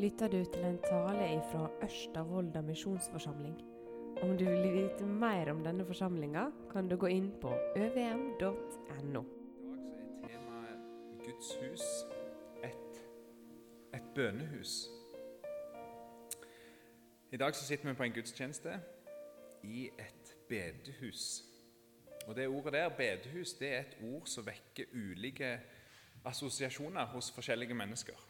lytter du til en tale fra Ørsta misjonsforsamling. Om du vil vite mer om denne forsamlinga, kan du gå inn på øvm.no. I dag er temaet Guds hus et, et bønnehus. I dag sitter vi på en gudstjeneste i et bedehus. Og Det ordet der, bedehus, det er et ord som vekker ulike assosiasjoner hos forskjellige mennesker.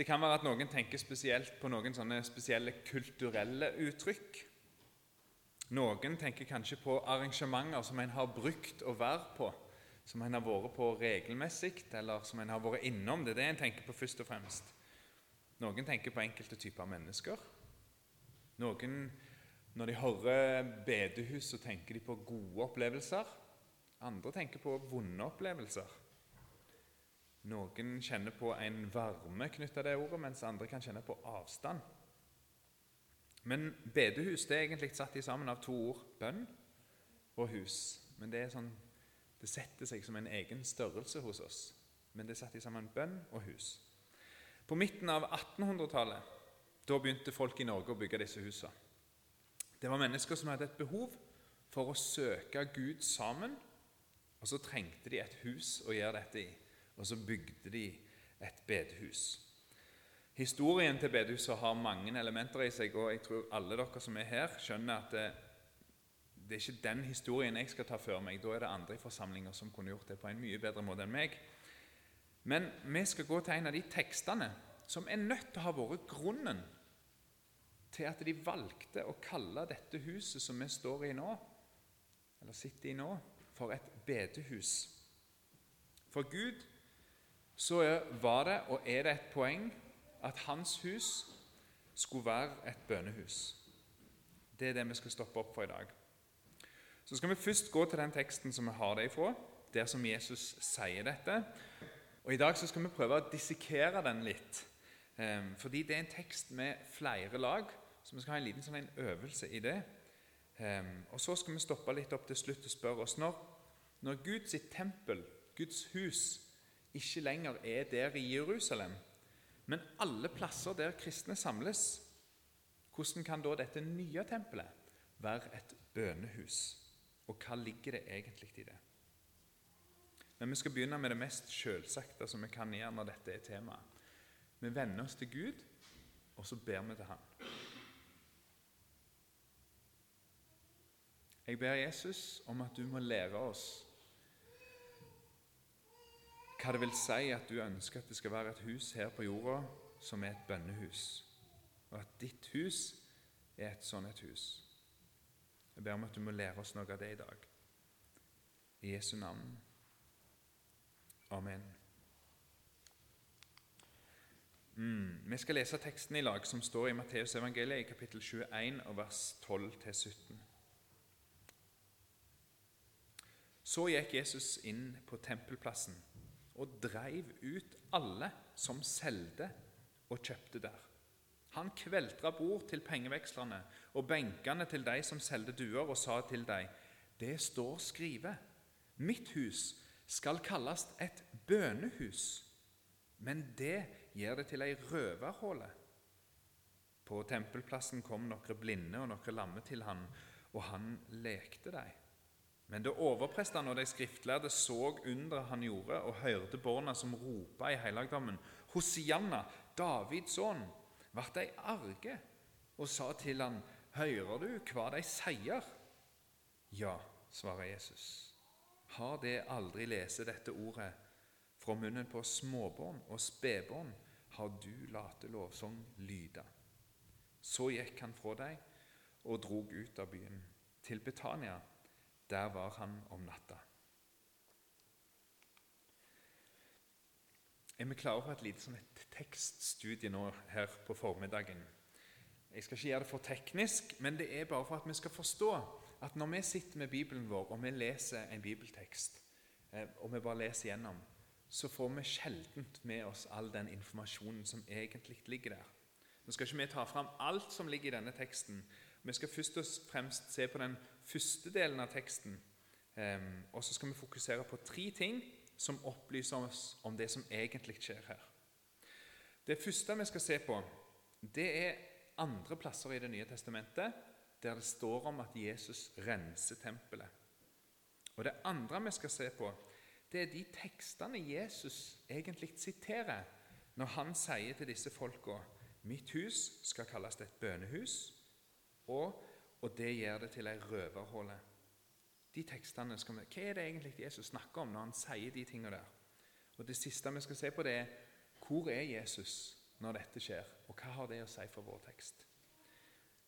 Det kan være at noen tenker spesielt på noen sånne spesielle kulturelle uttrykk. Noen tenker kanskje på arrangementer som en har brukt å være på, som en har vært på regelmessig, eller som en har vært innom. Det er det en tenker på først og fremst. Noen tenker på enkelte typer mennesker. Noen, når de hører bedehus, så tenker de på gode opplevelser. Andre tenker på vonde opplevelser. Noen kjenner på en varme knytta det ordet, mens andre kan kjenne på avstand. Men bedehus det er egentlig satt i sammen av to ord bønn og hus. Men det, sånn, det setter seg som en egen størrelse hos oss. Men det er satt i sammen bønn og hus. På midten av 1800-tallet da begynte folk i Norge å bygge disse husene. Det var mennesker som hadde et behov for å søke Gud sammen, og så trengte de et hus å gjøre dette i og så bygde de et bedehus. Historien til bedehuset har mange elementer i seg, og jeg tror alle dere som er her, skjønner at det, det er ikke den historien jeg skal ta før meg. Da er det andre i forsamlinger som kunne gjort det på en mye bedre måte enn meg. Men vi skal gå til en av de tekstene som er nødt til å ha vært grunnen til at de valgte å kalle dette huset som vi står i nå, eller sitter i nå, for et bedehus. For Gud så var det og er det et poeng at hans hus skulle være et bønnehus. Det er det vi skal stoppe opp for i dag. Så skal vi først gå til den teksten som vi har det ifra, der som Jesus sier dette. Og I dag så skal vi prøve å dissekere den litt, ehm, fordi det er en tekst med flere lag. Så vi skal ha en liten sånn en øvelse i det. Ehm, og Så skal vi stoppe litt opp til slutt og spørre oss når, når Guds tempel, Guds hus, ikke lenger er der i Jerusalem, men alle plasser der kristne samles, hvordan kan da dette nye tempelet være et bønehus? Og hva ligger det egentlig i det? Men Vi skal begynne med det mest selvsagte som vi kan gjøre når dette er temaet. Vi venner oss til Gud, og så ber vi til Han. Jeg ber Jesus om at du må lære oss hva det vil si at du ønsker at det skal være et hus her på jorda som er et bønnehus, og at ditt hus er et sånn et hus. Jeg ber om at du må lære oss noe av det i dag. I Jesu navn. Amen. Mm. Vi skal lese teksten i lag som står i Matteus evangeliet i kapittel 21 og vers 12-17. Så gikk Jesus inn på tempelplassen og dreiv ut alle som solgte og kjøpte der. Han kveltra bord til pengevekslerne og benkene til de som solgte duer, og sa til dem, det står skrevet, mitt hus skal kalles et bønehus, men det gjør det til ei røverhåle. På tempelplassen kom noen blinde og noen lamme til han, og han lekte dem. Men da overprestene og de skriftlærde så underet han gjorde, og hørte barna som ropa i helligdommen, Hosianna, Davids sønn, ble de arge og sa til han, Hører du hva de sier? Ja, svarer Jesus. Har det aldri lest dette ordet? Fra munnen på småbarn og spedbarn har du late lovsang lyde. Så gikk han fra dem og drog ut av byen, til Betania der var han om natta. Er vi klare for et lite sånn et tekststudie nå her på formiddagen? Jeg skal ikke gjøre det for teknisk, men det er bare for at vi skal forstå at når vi sitter med Bibelen vår og vi leser en bibeltekst, eh, og vi bare leser gjennom, så får vi sjelden med oss all den informasjonen som egentlig ligger der. Nå skal ikke vi ta fram alt som ligger i denne teksten. Vi skal først og fremst se på den første delen av teksten. Og så skal vi fokusere på tre ting som opplyser oss om det som egentlig skjer her. Det første vi skal se på, det er andre plasser i Det nye testamentet der det står om at Jesus renser tempelet. Og Det andre vi skal se på, det er de tekstene Jesus egentlig siterer når han sier til disse folka Mitt hus skal kalles et bønehus, og, og det gjør det til ei røverhåle. De tekstene skal vi, Hva er det egentlig Jesus snakker om når han sier de tingene der? Og Det siste vi skal se på, det er hvor er Jesus når dette skjer, og hva har det å si for vår tekst?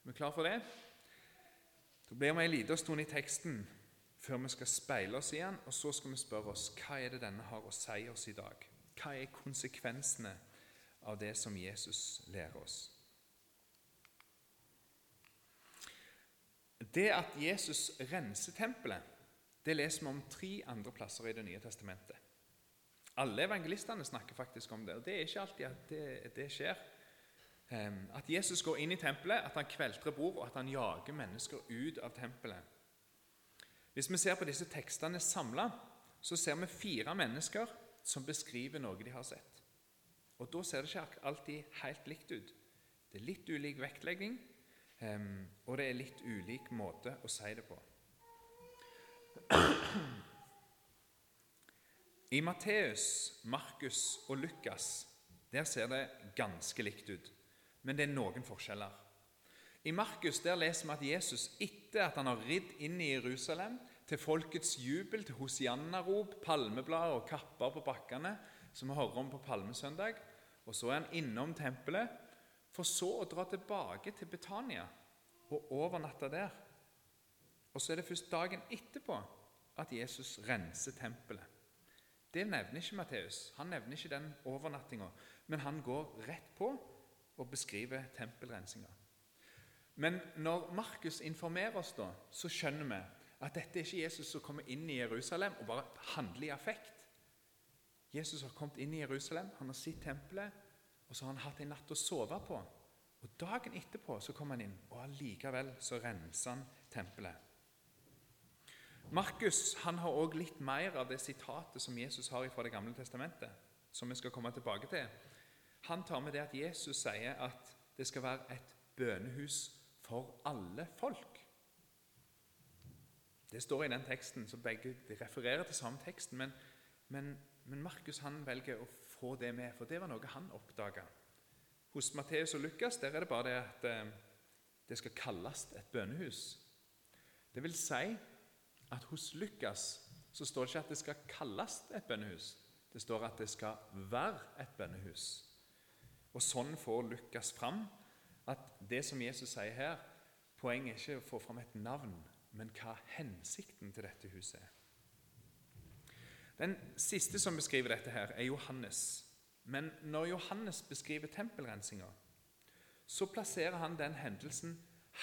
Er vi klar for det? Da blir vi en liten stund i teksten før vi skal speile oss igjen, og så skal vi spørre oss hva er det denne har å si oss i dag. Hva er konsekvensene av det som Jesus lærer oss? Det at Jesus renser tempelet, det leser vi om tre andre plasser i Det nye testamentet. Alle evangelistene snakker faktisk om det, og det er ikke alltid at det, det skjer. At Jesus går inn i tempelet, at han kveltrer bord, og at han jager mennesker ut av tempelet. Hvis vi ser på disse tekstene samla, så ser vi fire mennesker som beskriver noe de har sett. Og Da ser det ikke alltid helt likt ut. Det er litt ulik vektlegging, og det er litt ulik måte å si det på. I Matteus, Markus og Lukas der ser det ganske likt ut, men det er noen forskjeller. I Markus der leser vi at Jesus, etter at han har ridd inn i Jerusalem, til folkets jubel, til hosianna-rop, palmeblader og kapper på bakkene, som vi hører om på palmesøndag, og så er han innom tempelet, for så å dra tilbake til Betania og overnatte der. Og så er det først dagen etterpå at Jesus renser tempelet. Det nevner ikke Matteus. Han nevner ikke den overnattinga, men han går rett på og beskriver tempelrensinga. Men når Markus informerer oss, da, så skjønner vi at dette er ikke Jesus som kommer inn i Jerusalem og bare handler i affekt. Jesus har kommet inn i Jerusalem, han har sett tempelet, og så har han hatt en natt å sove på. Og Dagen etterpå så kom han inn, og allikevel så renser han tempelet. Markus han har også litt mer av det sitatet som Jesus har fra Det gamle testamentet, som vi skal komme tilbake til. Han tar med det at Jesus sier at det skal være et bønehus for alle folk. Det står i den teksten, så begge refererer til samme teksten. Men, men, men Markus han velger å få det med, for det var noe han oppdaga. Hos Matteus og Lukas der er det bare det at eh, det skal kalles et bønnehus. Det vil si at hos Lukas så står det ikke at det skal kalles et bønnehus. Det står at det skal være et bønnehus. Og Sånn får Lukas fram at det som Jesus sier her Poenget er ikke å få fram et navn, men hva hensikten til dette huset er. Den siste som beskriver dette, her er Johannes. Men når Johannes beskriver tempelrensinga, så plasserer han den hendelsen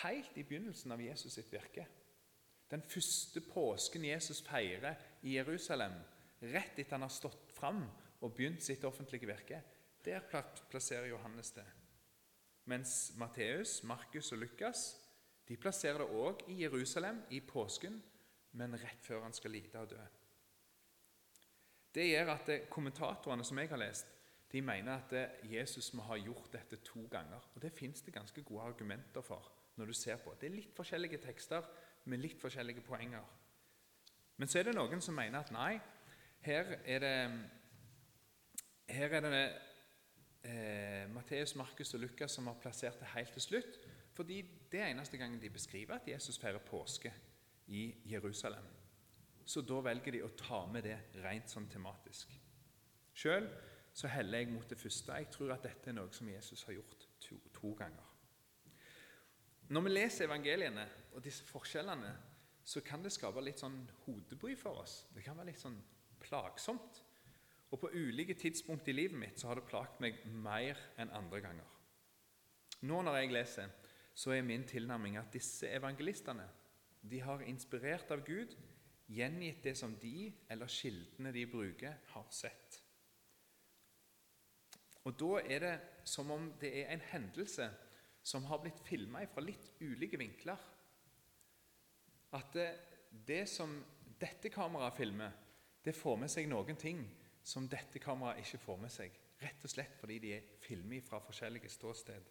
helt i begynnelsen av Jesus sitt virke. Den første påsken Jesus feirer i Jerusalem, rett etter han har stått fram og begynt sitt offentlige virke, der plasserer Johannes det. Mens Matteus, Markus og Lukas de plasserer det òg i Jerusalem i påsken, men rett før han skal lide og dø. Det gjør at kommentatorene som jeg har lest, de mener at Jesus må ha gjort dette to ganger. Og Det fins det ganske gode argumenter for når du ser på. Det er litt forskjellige tekster med litt forskjellige poenger. Men så er det noen som mener at nei, her er det, her er det eh, Matteus, Markus og Lukas som har plassert det helt til slutt. Fordi det er eneste gangen de beskriver at Jesus feirer påske i Jerusalem. Så da velger de å ta med det rent sånn tematisk. Sjøl så heller jeg mot det første. Jeg tror at dette er noe som Jesus har gjort to, to ganger. Når vi leser evangeliene og disse forskjellene, så kan det skape litt sånn hodebry for oss. Det kan være litt sånn plagsomt. Og på ulike tidspunkt i livet mitt så har det plagt meg mer enn andre ganger. Nå når jeg leser, så er min tilnærming at disse evangelistene de har inspirert av Gud, gjengitt det som de, eller kildene de bruker, har sett. Og Da er det som om det er en hendelse som har blitt filma fra litt ulike vinkler. At det, det, som dette kameraet filmer, det får med seg noen ting som dette kameraet ikke får med seg. rett og slett fordi de er filmet fra forskjellige ståsted,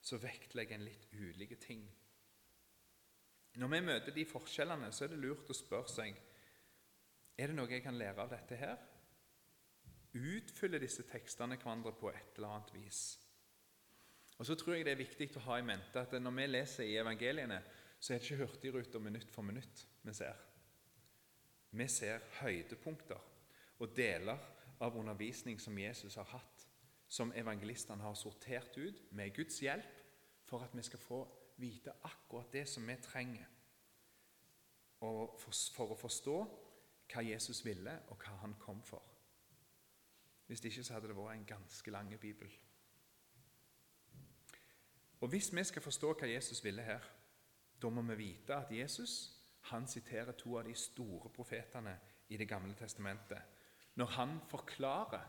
så vektlegger en litt ulike ting. Når vi møter de forskjellene, så er det lurt å spørre seg er det noe jeg kan lære av dette her. Utfyller disse tekstene hverandre på et eller annet vis? Og så tror jeg det er viktig å ha i mente at når vi leser i evangeliene, så er det ikke Hurtigruta minutt for minutt vi ser. Vi ser høydepunkter og deler av undervisning som Jesus har hatt, som evangelistene har sortert ut med Guds hjelp, for at vi skal få vite akkurat det som vi trenger for, å forstå hva Jesus ville, og hva han kom for. Hvis ikke så hadde det vært en ganske lang bibel. Og Hvis vi skal forstå hva Jesus ville her, da må vi vite at Jesus han siterer to av de store profetene i Det gamle testamentet når han forklarer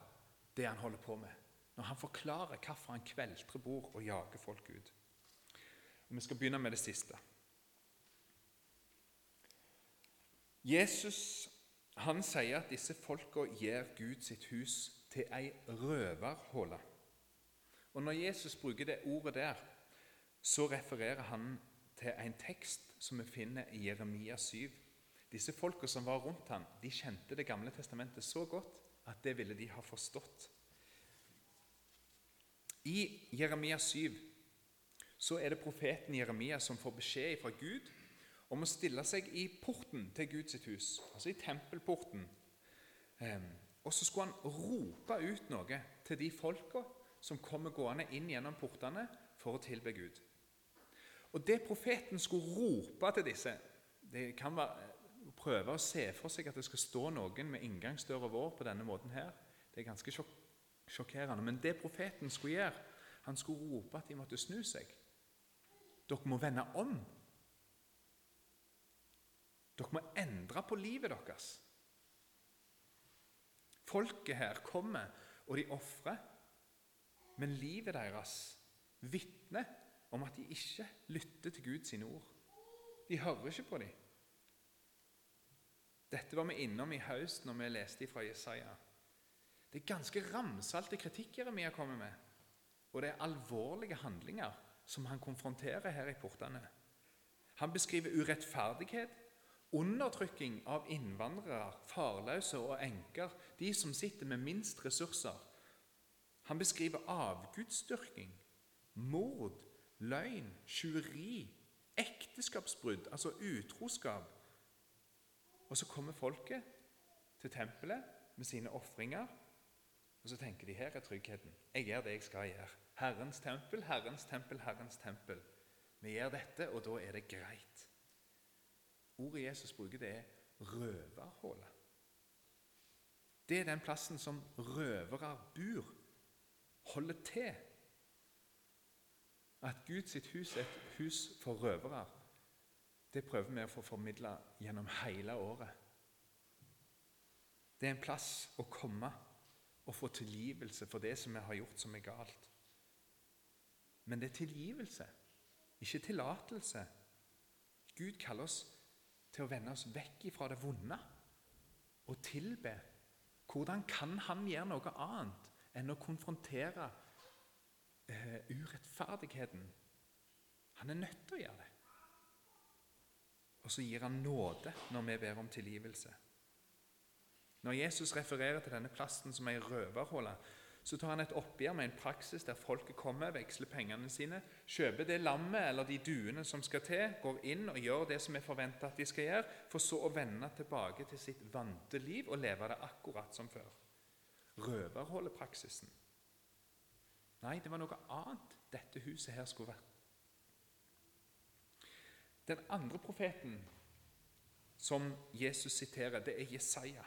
det han holder på med. Når han forklarer hvorfor han kveltrer bord og jager folk ut. Vi skal begynne med det siste. Jesus han sier at disse folka gjør Gud sitt hus til ei røverhåle. Og Når Jesus bruker det ordet der, så refererer han til en tekst som vi finner i Jeremia 7. Disse folka som var rundt ham, de kjente Det gamle testamentet så godt at det ville de ha forstått. I Jeremia 7 så er det profeten Jeremia som får beskjed fra Gud om å stille seg i porten til Guds hus, altså i tempelporten. Og så skulle han rope ut noe til de folka som kommer gående inn gjennom portene for å tilbe Gud. Og Det profeten skulle rope til disse Det kan være å prøve å se for seg at det skal stå noen med inngangsdøra vår på denne måten her. Det er ganske sjokkerende. Men det profeten skulle gjøre, han skulle rope at de måtte snu seg. Dere må vende om. Dere må endre på livet deres. Folket her kommer, og de ofrer, men livet deres vitner om at de ikke lytter til Guds ord. De hører ikke på dem. Dette var vi innom i høst når vi leste fra Jesaja. Det er ganske ramsalte kritikk Jeremia kommer med, og det er alvorlige handlinger som han konfronterer her i portene. Han beskriver urettferdighet, undertrykking av innvandrere, farløse og enker, de som sitter med minst ressurser. Han beskriver avgudsdyrking, mord, løgn, tjuveri, ekteskapsbrudd, altså utroskap. Og så kommer folket til tempelet med sine ofringer, og så tenker de her er tryggheten. Jeg gjør det jeg skal gjøre. Herrens tempel, Herrens tempel, Herrens tempel. Vi gjør dette, og da er det greit. Ordet Jesus bruker, det er røverhullet. Det er den plassen som røvere bor, holder til. At Guds hus er et hus for røvere, det prøver vi å få formidla gjennom hele året. Det er en plass å komme og få tilgivelse for det som vi har gjort som er galt. Men det er tilgivelse, ikke tillatelse. Gud kaller oss til å vende oss vekk fra det vonde og tilbe. Hvordan kan han gjøre noe annet enn å konfrontere uh, urettferdigheten. Han er nødt til å gjøre det. Og så gir han nåde når vi ber om tilgivelse. Når Jesus refererer til denne plasten som ei røverhåle, så tar han et oppgjør med en praksis der folket kommer, veksler pengene sine, kjøper det lammet eller de duene som skal til, går inn og gjør det som er forventa at de skal gjøre, for så å vende tilbake til sitt vante liv og leve det akkurat som før. Røverholdepraksisen Nei, det var noe annet dette huset her skulle vært. Den andre profeten som Jesus siterer, det er Jesaja.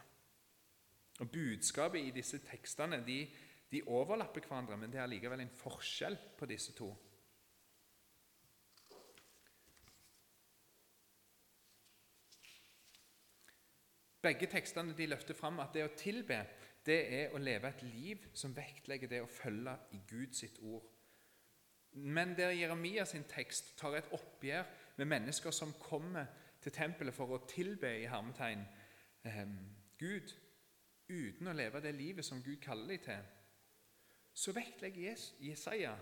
Og Budskapet i disse tekstene de, de overlapper hverandre, men det er likevel en forskjell på disse to. Begge tekstene de løfter fram at det å tilbe det er å leve et liv som vektlegger det å følge i Guds ord. Men der Jeremia sin tekst tar et oppgjør med mennesker som kommer til tempelet for å tilbe i hermetegn eh, Gud, uten å leve det livet som Gud kaller dem til, så vektlegger Jesaja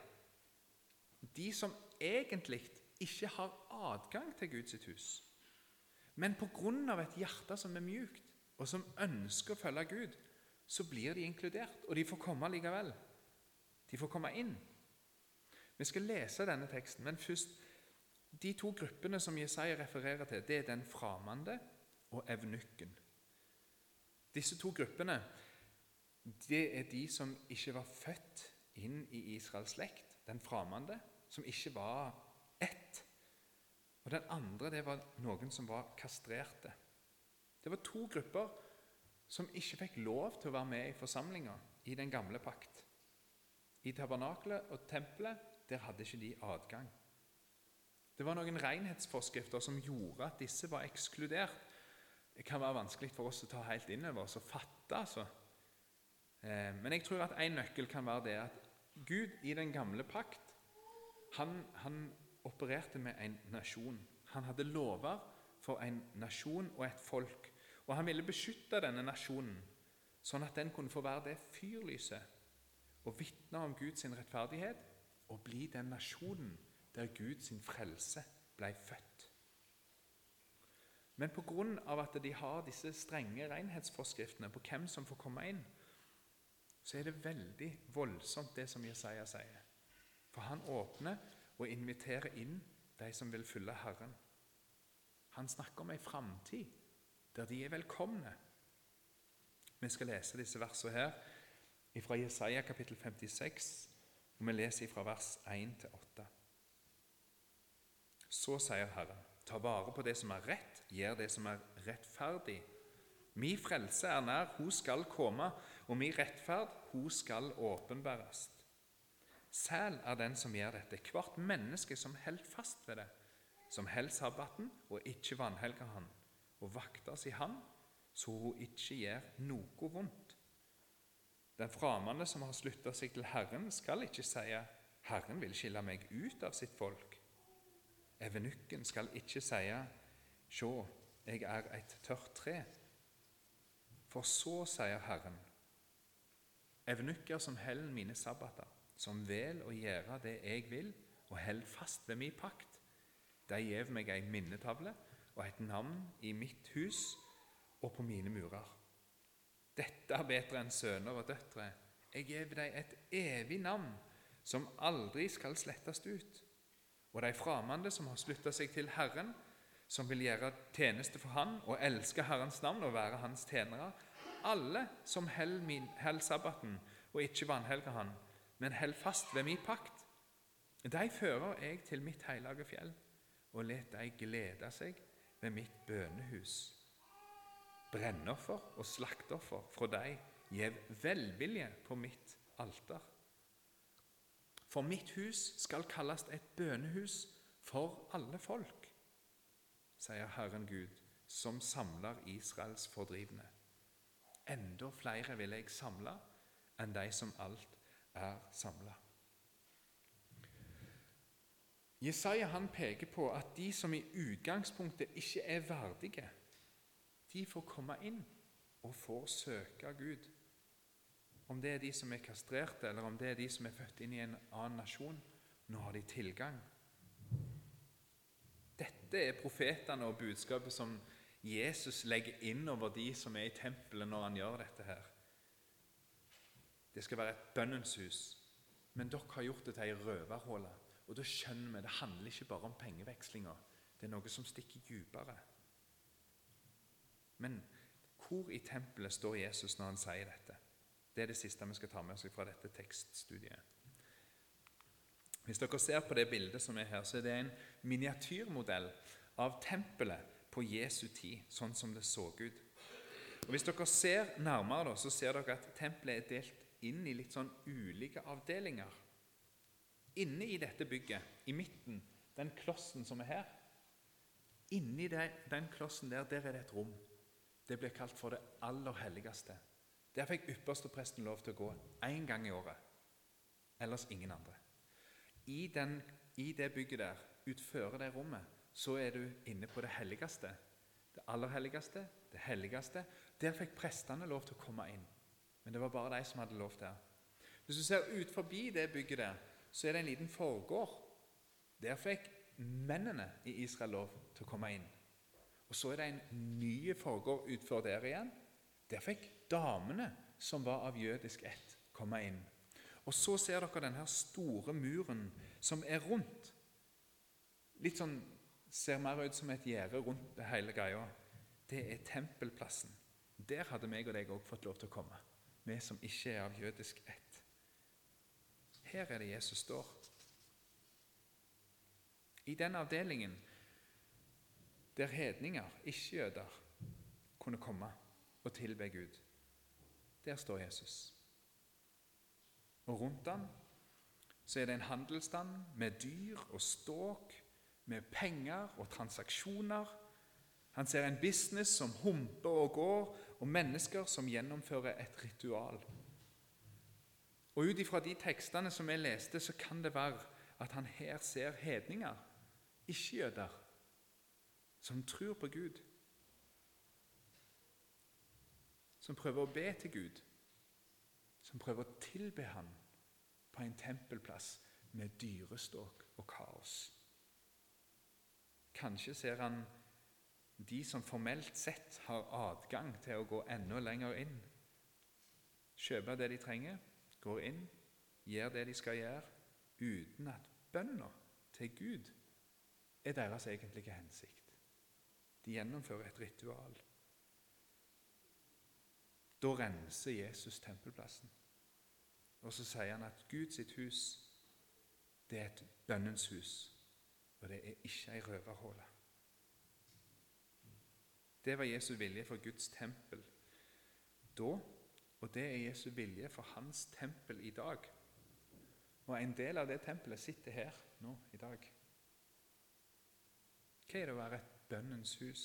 de som egentlig ikke har adgang til Guds hus. Men pga. et hjerte som er mjukt, og som ønsker å følge Gud, så blir de inkludert, og de får komme likevel. De får komme inn. Vi skal lese denne teksten, men først De to gruppene som Jesaja refererer til, det er den framande og evnukken. Disse to gruppene det er de som ikke var født inn i Israels slekt. Den framande, som ikke var ett. Og den andre det var noen som var kastrerte. Det var to grupper som ikke fikk lov til å være med i forsamlinga i den gamle pakt. I tabernaklet og tempelet der hadde ikke de adgang. Det var noen renhetsforskrifter som gjorde at disse var ekskludert. Det kan være vanskelig for oss å ta helt inn over oss og fatte. altså. Eh, men jeg tror at en nøkkel kan være det at Gud i den gamle pakt han, han opererte med en nasjon. Han hadde lover for en nasjon og et folk. Og han ville beskytte denne nasjonen, sånn at den kunne få være det fyrlyset og vitne om Guds rettferdighet og bli den nasjonen der Guds frelse ble født. Men pga. at de har disse strenge renhetsforskriftene på hvem som får komme inn, så er det veldig voldsomt, det som Jesaja sier. For han åpner og inviterer inn de som vil følge Herren. Han snakker om ei framtid der de er velkomne. Vi skal lese disse versene her fra Jesaja kapittel 56, og vi leser fra vers 1 til 8. Så sier Herren, ta vare på det som er rett, gjør det som er rettferdig. Mi frelse er nær, hun skal komme, og min rettferd, hun skal åpenbæres. Sæl er den som gjør dette, hvert menneske som holder fast ved det, som holder sabbaten og ikke vanhelger han, og vakter i han, så hun ikke gjør noe vondt. Den framande som har slutta seg til Herren, skal ikke si 'Herren vil skille meg ut av sitt folk'. Evenukken skal ikke si 'Sjå, jeg er et tørt tre'. For så sier Herren, evenukker som holder mine sabbater, som vel å gjøre det jeg vil, og holder fast ved min pakt, de gjev meg ei minnetavle og et navn i mitt hus og på mine murer. Dette er bedre enn sønner og døtre. Jeg gjev deg et evig navn som aldri skal slettes ut. Og de framande som har slutta seg til Herren, som vil gjøre tjeneste for Han og elske Herrens navn og være Hans tjenere, alle som holder sabbaten og ikke vanhelger Han, men holder fast ved min pakt, de fører jeg til mitt hellige fjell og let de glede seg ved mitt bønehus brennoffer og slakteoffer fra deg gjev velvilje på mitt alter. For mitt hus skal kalles et bønehus for alle folk, sier Herren Gud, som samler Israels fordrivne. Enda flere vil jeg samle enn de som alt er samla. Jesaja han peker på at de som i utgangspunktet ikke er verdige, de får komme inn og får søke Gud. Om det er de som er kastrerte, eller om det er de som er født inn i en annen nasjon. Nå har de tilgang. Dette er profetene og budskapet som Jesus legger inn over de som er i tempelet når han gjør dette her. Det skal være et bønnens hus, men dere har gjort det til ei røverhåle. Og da skjønner vi det handler ikke bare om pengevekslinga. Det er noe som stikker dypere. Men hvor i tempelet står Jesus når han sier dette? Det er det siste vi skal ta med oss fra dette tekststudiet. Hvis dere ser på det bildet som er her, så er det en miniatyrmodell av tempelet på Jesu tid, sånn som det så ut. Og Hvis dere ser nærmere, så ser dere at tempelet er delt inn i litt sånn ulike avdelinger. Inne i dette bygget, i midten, den klossen som er her Inni den klossen der, der er det et rom. Det blir kalt for det aller helligste. Der fikk ypperstepresten lov til å gå én gang i året. Ellers ingen andre. I, den, I, det bygget der, utfører det rommet, så er du inne på det helligste. Det aller helligste, det helligste. Der fikk prestene lov til å komme inn. Men det var bare de som hadde lov der. Hvis du ser ut forbi det bygget der, så er det en liten forgård. Der fikk mennene i Israel lov til å komme inn. Og Så er det en ny forgård utfor der igjen. Der fikk damene som var av jødisk ett, komme inn. Og så ser dere denne store muren som er rundt. Litt sånn Ser mer ut som et gjerde rundt hele greia. Det er tempelplassen. Der hadde meg og deg òg fått lov til å komme, vi som ikke er av jødisk ett. Her er det Jesus står. I den avdelingen der hedninger, ikke-jøder, kunne komme og tilbe Gud, der står Jesus. Og rundt ham så er det en handelsstand med dyr og ståk, med penger og transaksjoner. Han ser en business som humper og går, og mennesker som gjennomfører et ritual. Og Ut ifra de tekstene som jeg leste, så kan det være at han her ser hedninger, ikke-jøder, som tror på Gud. Som prøver å be til Gud. Som prøver å tilbe ham på en tempelplass med dyreståk og kaos. Kanskje ser han de som formelt sett har adgang til å gå enda lenger inn. Kjøpe det de trenger, går inn, gjør det de skal gjøre, uten at bønna til Gud er deres egentlige hensikt. De gjennomfører et ritual. Da renser Jesus tempelplassen. Og så sier han at Guds hus det er et bønnens hus, og det er ikke ei røverhåle. Det var Jesu vilje for Guds tempel da, og det er Jesu vilje for hans tempel i dag. Og en del av det tempelet sitter her nå i dag. Hva er det å være et bønnens hus?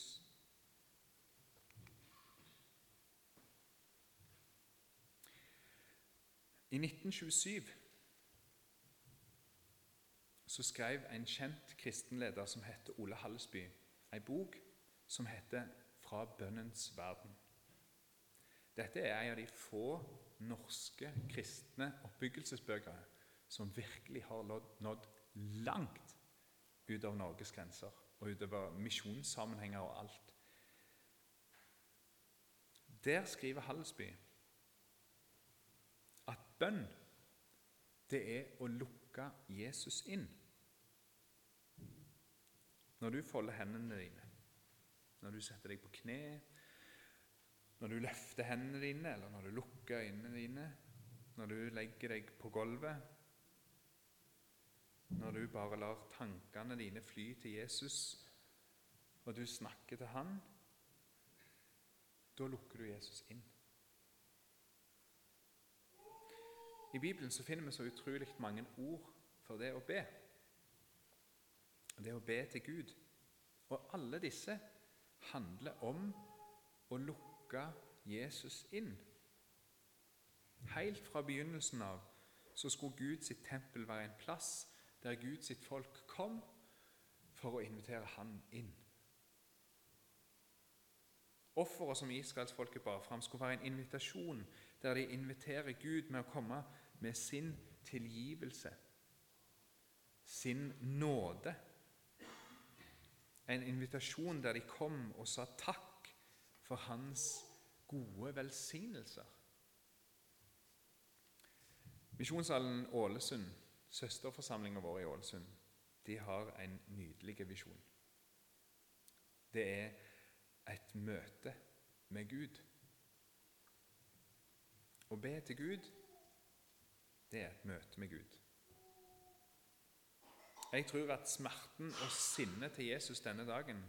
I 1927 så skrev en kjent kristenleder som heter Ole Hallesby, en bok som heter 'Fra bønnens verden'. Dette er en av de få norske kristne oppbyggelsesbøker som virkelig har nådd langt ut av Norges grenser og utover misjonssammenhenger og alt. Der skriver Hallesby at Bønn, det er å lukke Jesus inn. Når du folder hendene dine, når du setter deg på kne, når du løfter hendene dine, eller når du lukker øynene dine, når du legger deg på gulvet, når du bare lar tankene dine fly til Jesus, og du snakker til Han, da lukker du Jesus inn. I Bibelen så finner vi så utrolig mange ord for det å be. Det å be til Gud. Og alle disse handler om å lukke Jesus inn. Helt fra begynnelsen av så skulle Gud sitt tempel være en plass der Gud sitt folk kom for å invitere Han inn. Offeret som israelsfolket bar fram, skulle være en invitasjon der de inviterer Gud med å komme med sin tilgivelse, sin nåde. En invitasjon der de kom og sa takk for hans gode velsignelser. Misjonssalen Ålesund, søsterforsamlinga vår i Ålesund, de har en nydelig visjon. Det er et møte med Gud. Å be til Gud det er et møte med Gud. Jeg tror at smerten og sinnet til Jesus denne dagen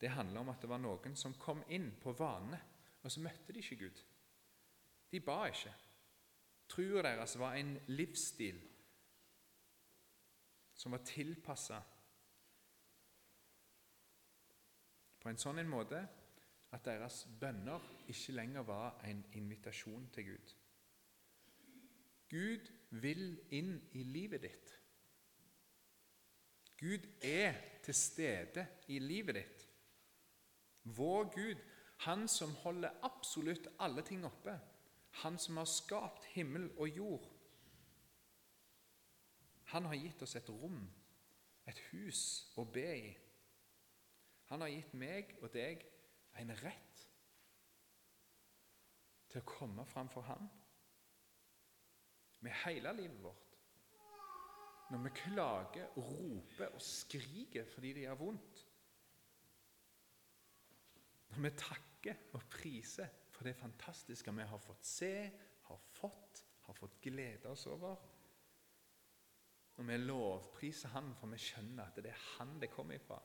det handler om at det var noen som kom inn på vane, og så møtte de ikke Gud. De ba ikke. Trua deres var en livsstil som var tilpassa på en sånn en måte at deres bønner ikke lenger var en invitasjon til Gud. Gud vil inn i livet ditt. Gud er til stede i livet ditt. Vår Gud, han som holder absolutt alle ting oppe, han som har skapt himmel og jord, Han har gitt oss et rom, et hus å be i. Han har gitt meg og deg en rett til å komme framfor Han med hele livet vårt. Når vi klager, roper og skriker fordi det gjør vondt. Når vi takker og priser for det fantastiske vi har fått se, har fått, har fått glede oss over. Når vi lovpriser Han, for vi skjønner at det er Han det kommer ifra.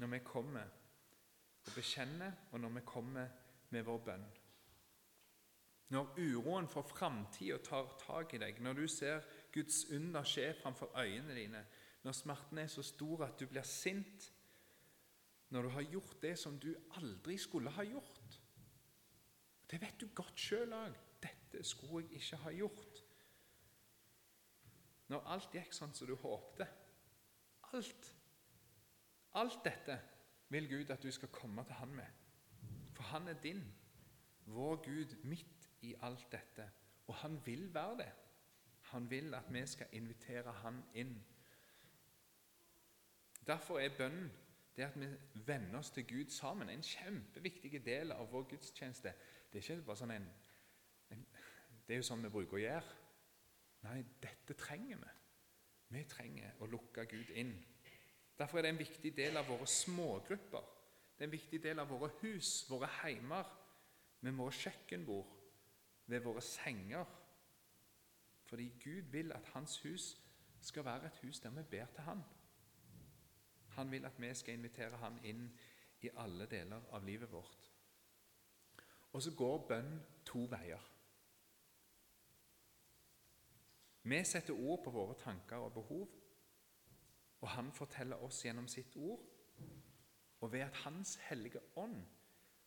Når vi kommer og bekjenner, og når vi kommer med vår bønn. Når uroen for framtida tar tak i deg, når du ser Guds under skje framfor øynene dine, når smerten er så stor at du blir sint, når du har gjort det som du aldri skulle ha gjort Det vet du godt sjøl òg. Dette skulle jeg ikke ha gjort. Når alt gikk sånn som du håpte. Alt. Alt dette vil Gud at du skal komme til Han med. For Han er din, vår Gud, midt i alt dette. Og Han vil være det. Han vil at vi skal invitere Han inn. Derfor er bønnen det at vi venner oss til Gud sammen, en kjempeviktig del av vår gudstjeneste. Det er ikke bare sånn en, en Det er jo sånn vi bruker å gjøre. Nei, dette trenger vi. Vi trenger å lukke Gud inn. Derfor er det en viktig del av våre smågrupper. Det er en viktig del av våre hus, våre heimer, med våre kjøkkenbord, ved våre senger. Fordi Gud vil at hans hus skal være et hus der vi ber til Han. Han vil at vi skal invitere han inn i alle deler av livet vårt. Og så går bønn to veier. Vi setter ord på våre tanker og behov, og han forteller oss gjennom sitt ord. Og ved at Hans hellige ånd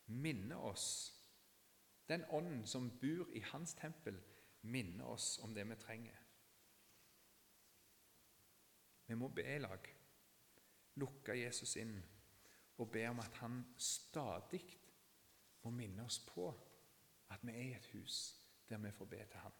minner oss Den ånden som bor i Hans tempel, minner oss om det vi trenger. Vi må be i lag lukke Jesus inn og be om at han stadig må minne oss på at vi er i et hus der vi får be til ham.